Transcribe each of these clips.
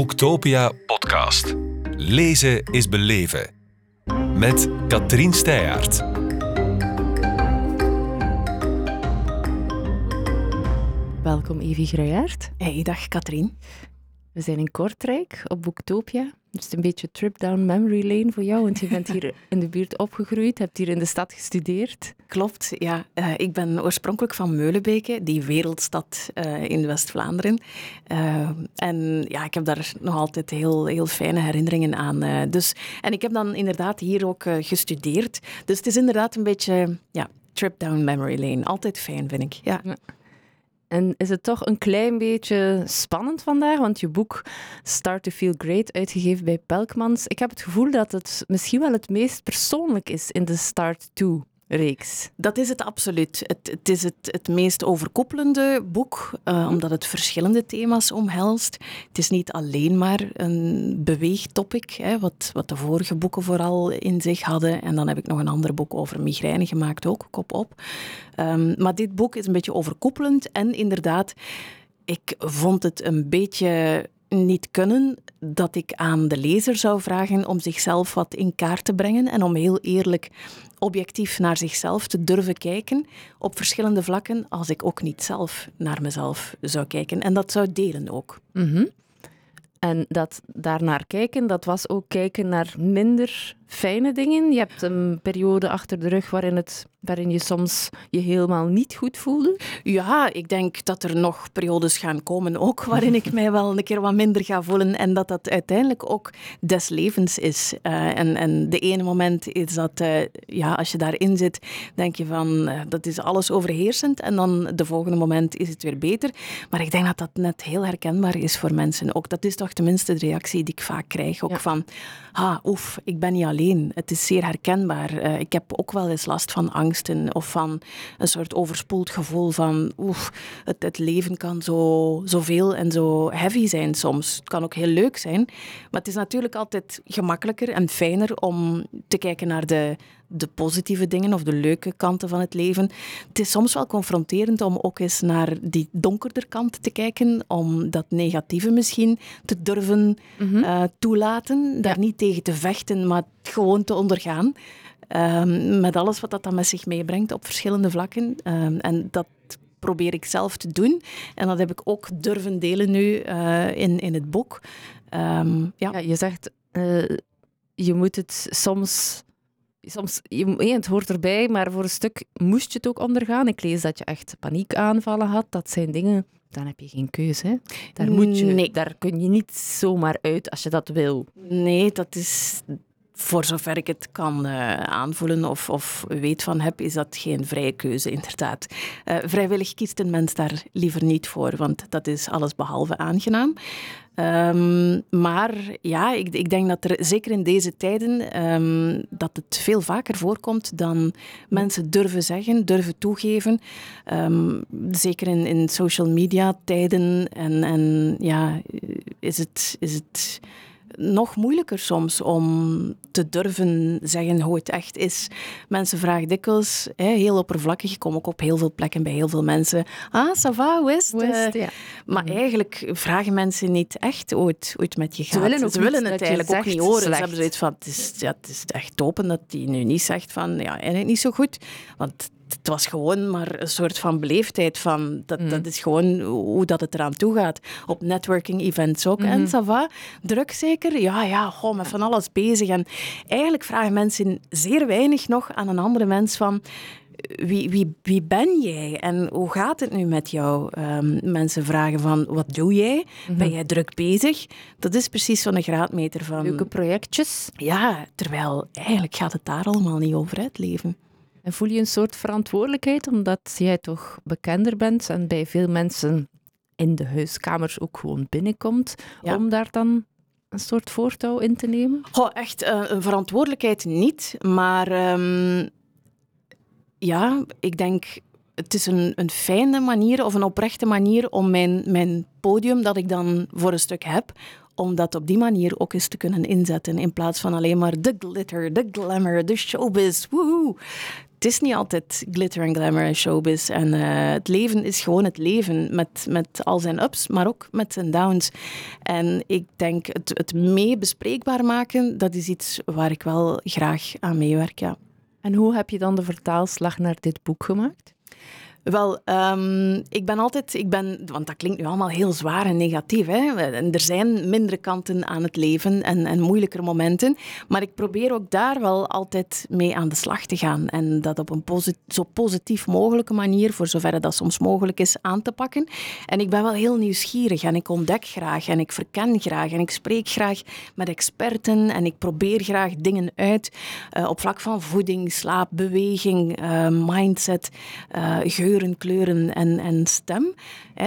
Boektopia podcast. Lezen is beleven. Met Katrien Steyaert. Welkom Evie Gruijaert. Hey, dag Katrien. We zijn in Kortrijk op Boektopia. Het is een beetje trip down memory lane voor jou, want je bent hier in de buurt opgegroeid, hebt hier in de stad gestudeerd. Klopt, ja. Uh, ik ben oorspronkelijk van Meulenbeke, die wereldstad uh, in West-Vlaanderen. Uh, en ja, ik heb daar nog altijd heel, heel fijne herinneringen aan. dus, en ik heb dan inderdaad hier ook gestudeerd. Dus het is inderdaad een beetje ja, trip down memory lane. Altijd fijn, vind ik. Ja. ja. En is het toch een klein beetje spannend vandaag? Want je boek Start to Feel Great, uitgegeven bij Pelkmans. Ik heb het gevoel dat het misschien wel het meest persoonlijk is in de Start to reeks. Dat is het absoluut. Het, het is het, het meest overkoepelende boek, uh, omdat het verschillende thema's omhelst. Het is niet alleen maar een beweegtopic, hè, wat, wat de vorige boeken vooral in zich hadden. En dan heb ik nog een ander boek over migraine gemaakt, ook, kop op. Um, maar dit boek is een beetje overkoepelend en inderdaad, ik vond het een beetje niet kunnen dat ik aan de lezer zou vragen om zichzelf wat in kaart te brengen en om heel eerlijk objectief naar zichzelf te durven kijken op verschillende vlakken, als ik ook niet zelf naar mezelf zou kijken. En dat zou delen ook. Mm En dat daarnaar kijken, dat was ook kijken naar minder fijne dingen. Je hebt een periode achter de rug waarin, het, waarin je soms je helemaal niet goed voelde. Ja, ik denk dat er nog periodes gaan komen ook waarin ik mij wel een keer wat minder ga voelen en dat dat uiteindelijk ook des levens is. Uh, en, en de ene moment is dat, uh, ja, als je daarin zit, denk je van uh, dat is alles overheersend en dan de volgende moment is het weer beter. Maar ik denk dat dat net heel herkenbaar is voor mensen ook. Dat is toch tenminste de reactie die ik vaak krijg, ook ja. van, ah, oef, ik ben niet alleen het is zeer herkenbaar. Uh, ik heb ook wel eens last van angsten of van een soort overspoeld gevoel van oef, het, het leven kan zo zoveel en zo heavy zijn soms. Het kan ook heel leuk zijn, maar het is natuurlijk altijd gemakkelijker en fijner om te kijken naar de, de positieve dingen of de leuke kanten van het leven. Het is soms wel confronterend om ook eens naar die donkerder kant te kijken, om dat negatieve misschien te durven mm -hmm. uh, toelaten, daar ja. niet tegen te vechten, maar gewoon te ondergaan. Um, met alles wat dat dan met zich meebrengt op verschillende vlakken. Um, en dat probeer ik zelf te doen. En dat heb ik ook durven delen nu uh, in, in het boek. Um, ja. ja. je zegt, uh, je moet het soms soms, je, het hoort erbij, maar voor een stuk moest je het ook ondergaan. Ik lees dat je echt paniekaanvallen had. Dat zijn dingen, dan heb je geen keuze. Hè? Daar, moet je, nee. daar kun je niet zomaar uit als je dat wil. Nee, dat is, voor zover ik het kan uh, aanvoelen of, of weet van heb, is dat geen vrije keuze, inderdaad. Uh, vrijwillig kiest een mens daar liever niet voor, want dat is alles behalve aangenaam. Um, maar ja, ik, ik, denk dat er zeker in deze tijden um, dat het veel vaker voorkomt dan mensen durven zeggen, durven toegeven. Um, zeker in, in social media tijden en, en ja, is het, is het nog moeilijker soms om te durven zeggen hoe het echt is. Mensen vragen dikwijls, hè, heel oppervlakkig, ik kom ook op heel veel plekken bij heel veel mensen, ah, ça va, hoe is het? Wist, ja. Maar mm. eigenlijk vragen mensen niet echt hoe het, hoe het met je gaat. Ze willen, Ze willen het eigenlijk ook niet horen. Slecht. Ze hebben zoiets van, het is, ja, het is echt topen dat hij nu niet zegt van, ja, eigenlijk niet zo goed. Want het was gewoon maar een soort van beleefdheid van dat, mm. dat is gewoon hoe dat het eraan toe gaat. Op networking events ook. Mm -hmm. En ça va, druk zeker? Ja, ja, gewoon met van alles bezig. En eigenlijk vragen mensen zeer weinig nog aan een andere mens van wie, wie, wie ben jij en hoe gaat het nu met jou? Um, mensen vragen van, wat doe jij? Mm -hmm. Ben jij druk bezig? Dat is precies zo'n graadmeter van... Leuke projectjes. Ja, terwijl eigenlijk gaat het daar allemaal niet over uit leven. En voel je een soort verantwoordelijkheid omdat jij toch bekender bent en bij veel mensen in de huiskamers ook gewoon binnenkomt, ja. om daar dan een soort voortouw in te nemen? Goh, echt uh, een verantwoordelijkheid niet, maar um, ja, ik denk het is een, een fijne manier of een oprechte manier om mijn, mijn podium dat ik dan voor een stuk heb, om dat op die manier ook eens te kunnen inzetten. In plaats van alleen maar de glitter, de glamour, de showbiz. Woehoe het is niet altijd glitter en glamour en showbiz. En uh, het leven is gewoon het leven met, met al zijn ups, maar ook met zijn downs. En ik denk het, het mee bespreekbaar maken, dat is iets waar ik wel graag aan meewerk. Ja. En hoe heb je dan de vertaalslag naar dit boek gemaakt? Wel, um, ik ben altijd, ik ben, want dat klinkt nu allemaal heel zwaar en negatief. Hè? En er zijn mindere kanten aan het leven en, en moeilijker momenten. Maar ik probeer ook daar wel altijd mee aan de slag te gaan. En dat op een zo positief mogelijke manier, voor zover dat soms mogelijk is, aan te pakken. En ik ben wel heel nieuwsgierig en ik ontdek graag en ik verken graag en ik spreek graag met experten en ik probeer graag dingen uit uh, op vlak van voeding, slaap, beweging, uh, mindset, uh, geuren, kleuren en, en stem.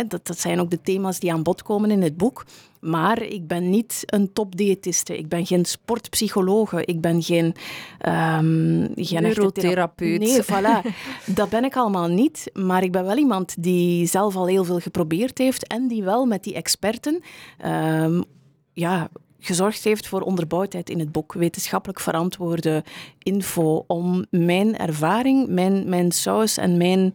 dat, dat zijn ook de thema's die aan bod komen in het boek. Maar ik ben niet een topdiëtiste. Ik ben geen sportpsychologe. Ik ben geen... Um, geen Neurotherapeut. Nee, voilà. dat ben ik allemaal niet. Maar ik ben wel iemand die zelf al heel veel geprobeerd heeft en die wel met die experten... Um, ja, gezorgd heeft voor onderbouwdheid in het boek. Wetenschappelijk verantwoorde info om mijn ervaring, mijn, mijn saus en mijn,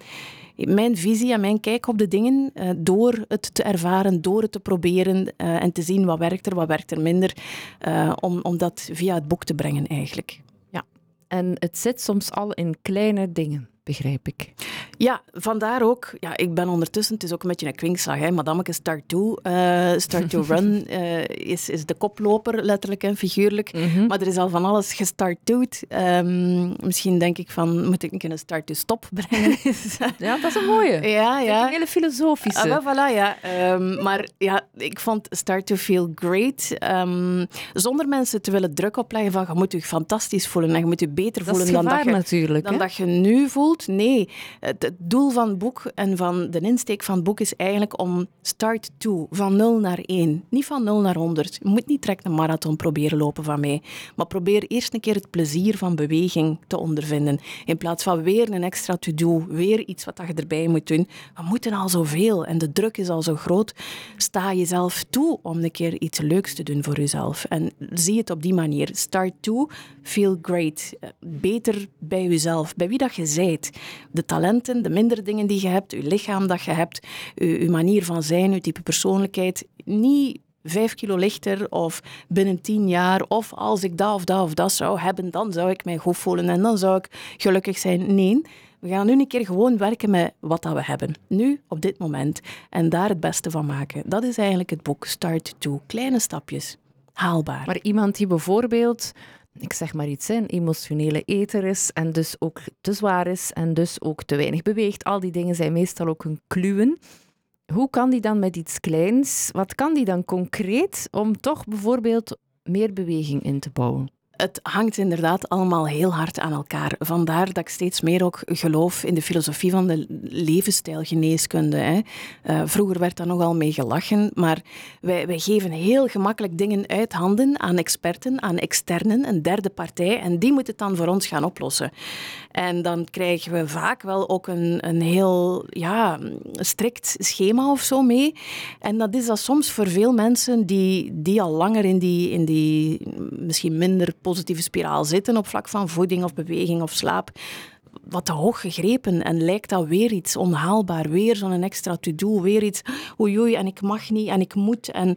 mijn visie en mijn kijk op de dingen, uh, door het te ervaren, door het te proberen uh, en te zien wat werkt er, wat werkt er minder, uh, om, om dat via het boek te brengen eigenlijk. Ja, en het zit soms al in kleine dingen begrijp ik. Ja, vandaar ook. Ja, ik ben ondertussen, het is ook een beetje een kwinkslag. Hè. Madameke Start To, uh, Start To Run uh, is, is de koploper, letterlijk en figuurlijk. Mm -hmm. Maar er is al van alles gestart doet. Um, misschien denk ik van, moet ik een Start To Stop brengen? ja, dat is een mooie. Ja, ja. Een hele filosofische. Ah, voilà, ja. Um, maar ja, ik vond Start To Feel Great. Um, zonder mensen te willen druk opleggen van, je moet je fantastisch voelen en je moet je beter dat voelen dan, dat je, natuurlijk, dan dat je nu voelt. Nee, het, het, doel van het boek en van de insteek van het boek is eigenlijk om start to, van 0 naar 1. Niet van 0 naar 100. Je moet niet direct een marathon proberen lopen van mij. Maar probeer eerst een keer het plezier van beweging te ondervinden. In plaats van weer een extra to-do, weer iets wat je erbij moet doen. We moeten al zoveel en de druk is al zo groot. Sta jezelf toe om een keer iets leuks te doen voor jezelf. En zie het op die manier. Start to, feel great. Beter bij jezelf, bij wie dat je zijt. De talenten, de mindere dingen die je hebt, je lichaam dat je hebt, je manier van zijn, je type persoonlijkheid. Niet vijf kilo lichter of binnen tien jaar of als ik dat of dat of dat zou hebben, dan zou ik mij goed voelen en dan zou ik gelukkig zijn. Nee, we gaan nu een keer gewoon werken met wat dat we hebben. Nu, op dit moment. En daar het beste van maken. Dat is eigenlijk het boek Start to. Kleine stapjes. Haalbaar. Maar iemand die bijvoorbeeld ik zeg maar iets, een emotionele eter is en dus ook te zwaar is en dus ook te weinig beweegt. Al die dingen zijn meestal ook een kluwen. Hoe kan die dan met iets kleins, wat kan die dan concreet om toch bijvoorbeeld meer beweging in te bouwen? Het hangt inderdaad allemaal heel hard aan elkaar. Vandaar dat ik steeds meer ook geloof in de filosofie van de levensstijlgeneeskunde. Hè. Uh, vroeger werd daar nogal mee gelachen, maar wij, wij geven heel gemakkelijk dingen uit handen aan experten, aan externen, een derde partij, en die moet het dan voor ons gaan oplossen. En dan krijgen we vaak wel ook een, een heel ja, strikt schema of zo mee. En dat is dat soms voor veel mensen die, die al langer in die, in die misschien minder positieve spiraal zitten op vlak van voeding of beweging of slaap, wat te hoog gegrepen en lijkt dat weer iets onhaalbaar, weer zo'n extra to-do, weer iets oei oei en ik mag niet en ik moet. En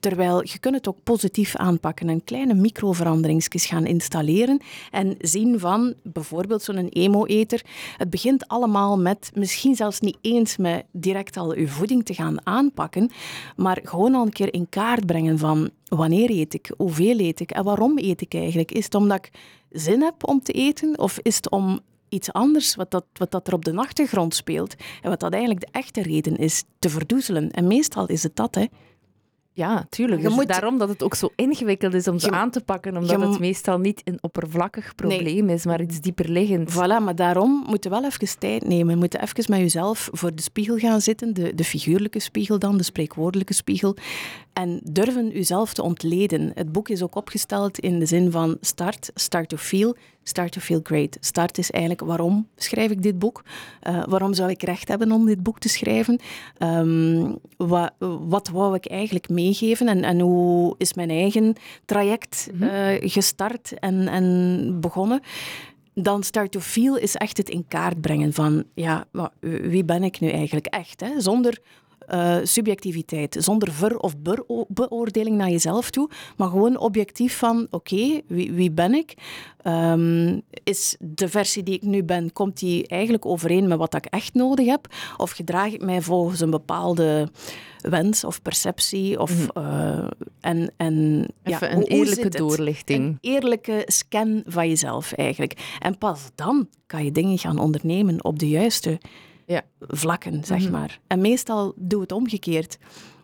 terwijl je kunt het ook positief aanpakken en kleine microveranderingsjes gaan installeren en zien van bijvoorbeeld zo'n emo-eter. Het begint allemaal met misschien zelfs niet eens met direct al je voeding te gaan aanpakken, maar gewoon al een keer in kaart brengen van wanneer eet ik, hoeveel eet ik en waarom eet ik eigenlijk. Is het omdat ik zin heb om te eten of is het om iets anders wat, dat, wat dat er op de achtergrond speelt en wat dat eigenlijk de echte reden is, te verdoezelen. En meestal is het dat, hè. Ja, tuurlijk. Dus moet, daarom dat het ook zo ingewikkeld is om ze aan te pakken, omdat het meestal niet een oppervlakkig probleem nee. is, maar iets dieper liggend. Voilà, maar daarom moet je wel even tijd nemen. Je moet even met jezelf voor de spiegel gaan zitten, de, de figuurlijke spiegel dan, de spreekwoordelijke spiegel, en durven jezelf te ontleden. Het boek is ook opgesteld in de zin van start, start to feel, start to feel great. Start is eigenlijk waarom schrijf ik dit boek? Uh, waarom zou ik recht hebben om dit boek te schrijven? Um, wat, wat wou ik eigenlijk meegeven en, en hoe is mijn eigen traject uh, gestart en, en begonnen? dan start to feel is echt het in kaart brengen van, ja, wie ben ik nu eigenlijk echt? Hè? Zonder uh, subjectiviteit, zonder ver- of beoordeling naar jezelf toe, maar gewoon objectief van, oké, wie, wie, ben ik? Um, is de versie die ik nu ben, komt die eigenlijk overeen met wat ik echt nodig heb? Of gedraag ik mij volgens een bepaalde wens of perceptie? Of, mm. uh, en, en, Even ja, een eerlijke doorlichting. Een eerlijke scan van jezelf eigenlijk. En pas dan kan je dingen gaan ondernemen op de juiste ja. vlakken, zeg mhm. maar. En meestal doe het omgekeerd.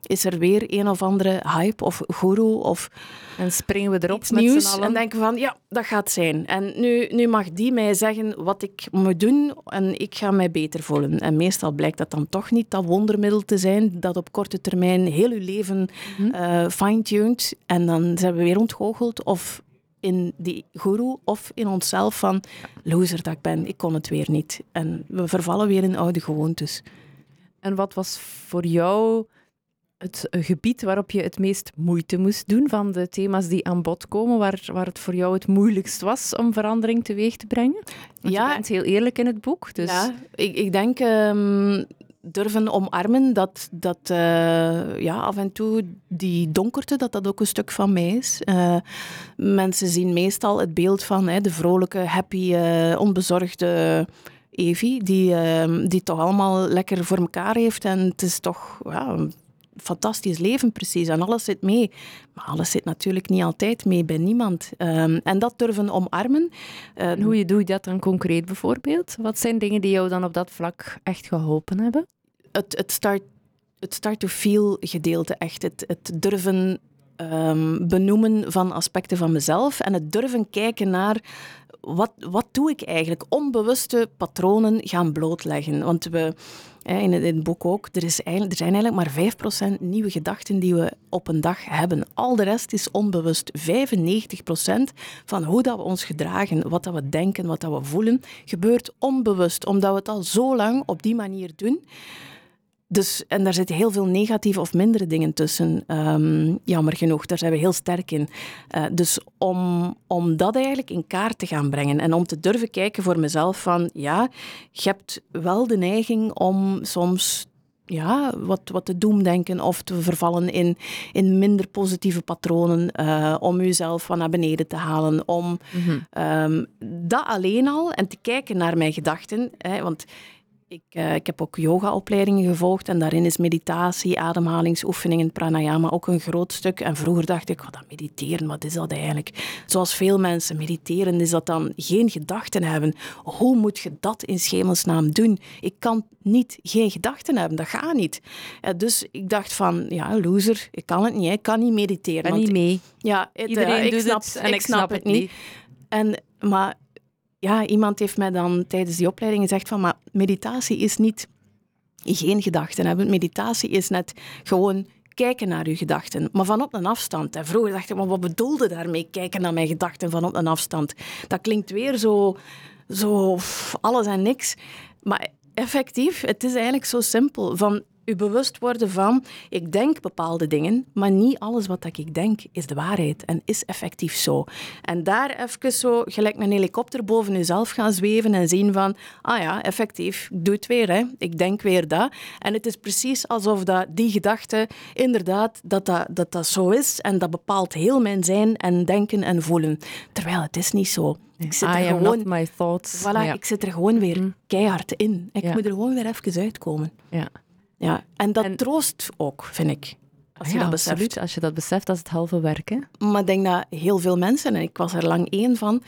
Is er weer een of andere hype of guru of... En springen we erop met nieuws allen. En denken van, ja, dat gaat zijn. En nu, nu mag die mij zeggen wat ik moet doen en ik ga mij beter voelen. En meestal blijkt dat dan toch niet dat wondermiddel te zijn dat op korte termijn heel uw leven mm fine-tuned. En dan zijn we weer ontgoocheld of in die guru of in onszelf van loser dat ik ben, ik kon het weer niet. En we vervallen weer in oude gewoontes. En wat was voor jou het gebied waarop je het meest moeite moest doen van de thema's die aan bod komen, waar, waar het voor jou het moeilijkst was om verandering teweeg te brengen? Want ja, je bent heel eerlijk in het boek. Dus... Ja, ik, ik denk ehm, durven omarmen dat, dat uh, ja, af en toe die donkerte, dat dat ook een stuk van mij is. Uh, mensen zien meestal het beeld van hè, de vrolijke, happy, uh, onbezorgde Evie, die, die toch allemaal lekker voor elkaar heeft. En het is toch ja, een fantastisch leven precies. En alles zit mee. Maar alles zit natuurlijk niet altijd mee bij niemand. Um, en dat durven omarmen. hoe doe je dat dan concreet bijvoorbeeld? Wat zijn dingen die jou dan op dat vlak echt geholpen hebben? Het, het, start, het start to feel gedeelte echt. Het, het durven um, benoemen van aspecten van mezelf en het durven kijken naar wat, wat doe ik eigenlijk? Onbewuste patronen gaan blootleggen. Want we, in het, boek ook, er, is eigenlijk, er zijn eigenlijk maar 5% nieuwe gedachten die we op een dag hebben. Al de rest is onbewust. 95% van hoe dat we ons gedragen, wat dat we denken, wat dat we voelen, gebeurt onbewust. Omdat we het al zo lang op die manier doen. Dus, en daar zitten heel veel negatieve of mindere dingen tussen. Um, jammer genoeg, daar zijn we heel sterk in. Uh, dus om, om dat eigenlijk in kaart te gaan brengen en om te durven kijken voor mezelf van ja, je hebt wel de neiging om soms ja, wat, wat te doemdenken of te vervallen in, in minder positieve patronen, uh, om jezelf van naar beneden te halen, om mm -hmm. um, dat alleen al en te kijken naar mijn gedachten. Hè, want ik, uh, ik heb ook yogaopleidingen gevolgd en daarin is meditatie, ademhalingsoefeningen, pranayama ook een groot stuk. En vroeger dacht ik, oh, dat mediteren, wat is dat eigenlijk? Zoals veel mensen, mediteren is dat dan geen gedachten hebben. Hoe moet je dat in schemelsnaam doen? Ik kan niet geen gedachten hebben, dat gaat niet. Uh, dus ik dacht van, ja, loser, ik kan het niet, ik kan niet mediteren. Ik niet mee. Ja, het, Iedereen uh, ik doet snap, het en ik snap, snap het niet. niet. En, maar ja, iemand heeft mij dan tijdens die opleiding gezegd van, maar meditatie is niet geen gedachten hebben. Meditatie is net gewoon kijken naar uw gedachten, maar van op een afstand. En vroeger dacht ik, maar wat bedoelde daarmee, kijken naar mijn gedachten van op een afstand? Dat klinkt weer zo, zo alles en niks. Maar effectief, het is eigenlijk zo simpel. Van u bewust worden van, ik denk bepaalde dingen, maar niet alles wat ik denk is de waarheid en is effectief zo. En daar even zo, gelijk een helikopter boven jezelf gaan zweven en zien van, ah ja, effectief, ik doe het weer, hè. ik denk weer dat. En het is precies alsof dat, die gedachte, inderdaad, dat dat, dat dat zo is en dat bepaalt heel mijn zijn en denken en voelen. Terwijl het is niet zo. Ik zit er gewoon, my thoughts. Voilà, ik zit er gewoon weer mm. keihard in. Ik moet er gewoon weer even uitkomen. Ja. Ja, en dat troost ook, vind ik. Als je ja, dat beseft. Absoluut. Als je dat beseft, dat is het halve werk. Hè? Maar ik denk dat heel veel mensen, en ik was er lang één van,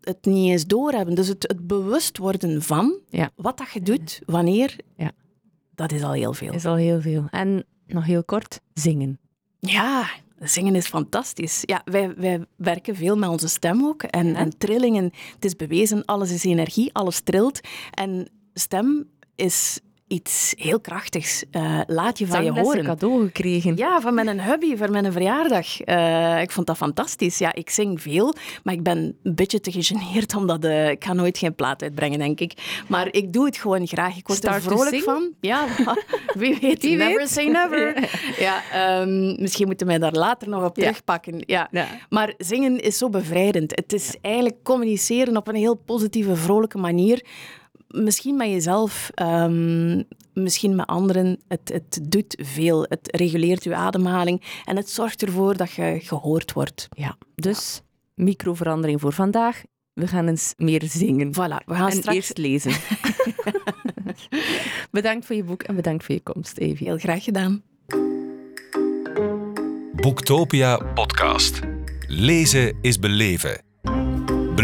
het niet eens doorhebben. Dus het, het bewust worden van wat dat je doet, wanneer, ja. dat is al heel veel. is al heel veel. En nog heel kort, zingen. Ja, zingen is fantastisch. Ja, wij, wij werken veel met onze stem ook. En, en trillingen, het is bewezen, alles is energie, alles trilt. En stem is iets heel krachtigs. Uh, laat je van je horen. cadeau gekregen. Ja, van mijn hubby, voor mijn verjaardag. Uh, ik vond dat fantastisch. Ja, ik zing veel, maar ik ben een beetje te gegeneerd omdat uh, ik ga nooit geen plaat uitbrengen, denk ik. Maar ik doe het gewoon graag. Ik word Start er vrolijk van. Ja, wie weet. Wie never weet. say never. ja, um, misschien moeten wij daar later nog op terugpakken. Ja. ja. Maar zingen is zo bevrijdend. Het is eigenlijk communiceren op een heel positieve, vrolijke manier misschien met jezelf, um, misschien met anderen. Het, het doet veel. Het reguleert je ademhaling en het zorgt ervoor dat je gehoord wordt. Ja, dus microverandering voor vandaag. We gaan eens meer zingen. Voilà, we gaan en straks... eerst lezen. bedankt voor je boek en bedankt voor je komst, Evie. Heel graag gedaan. Boektopia podcast. Lezen is beleven.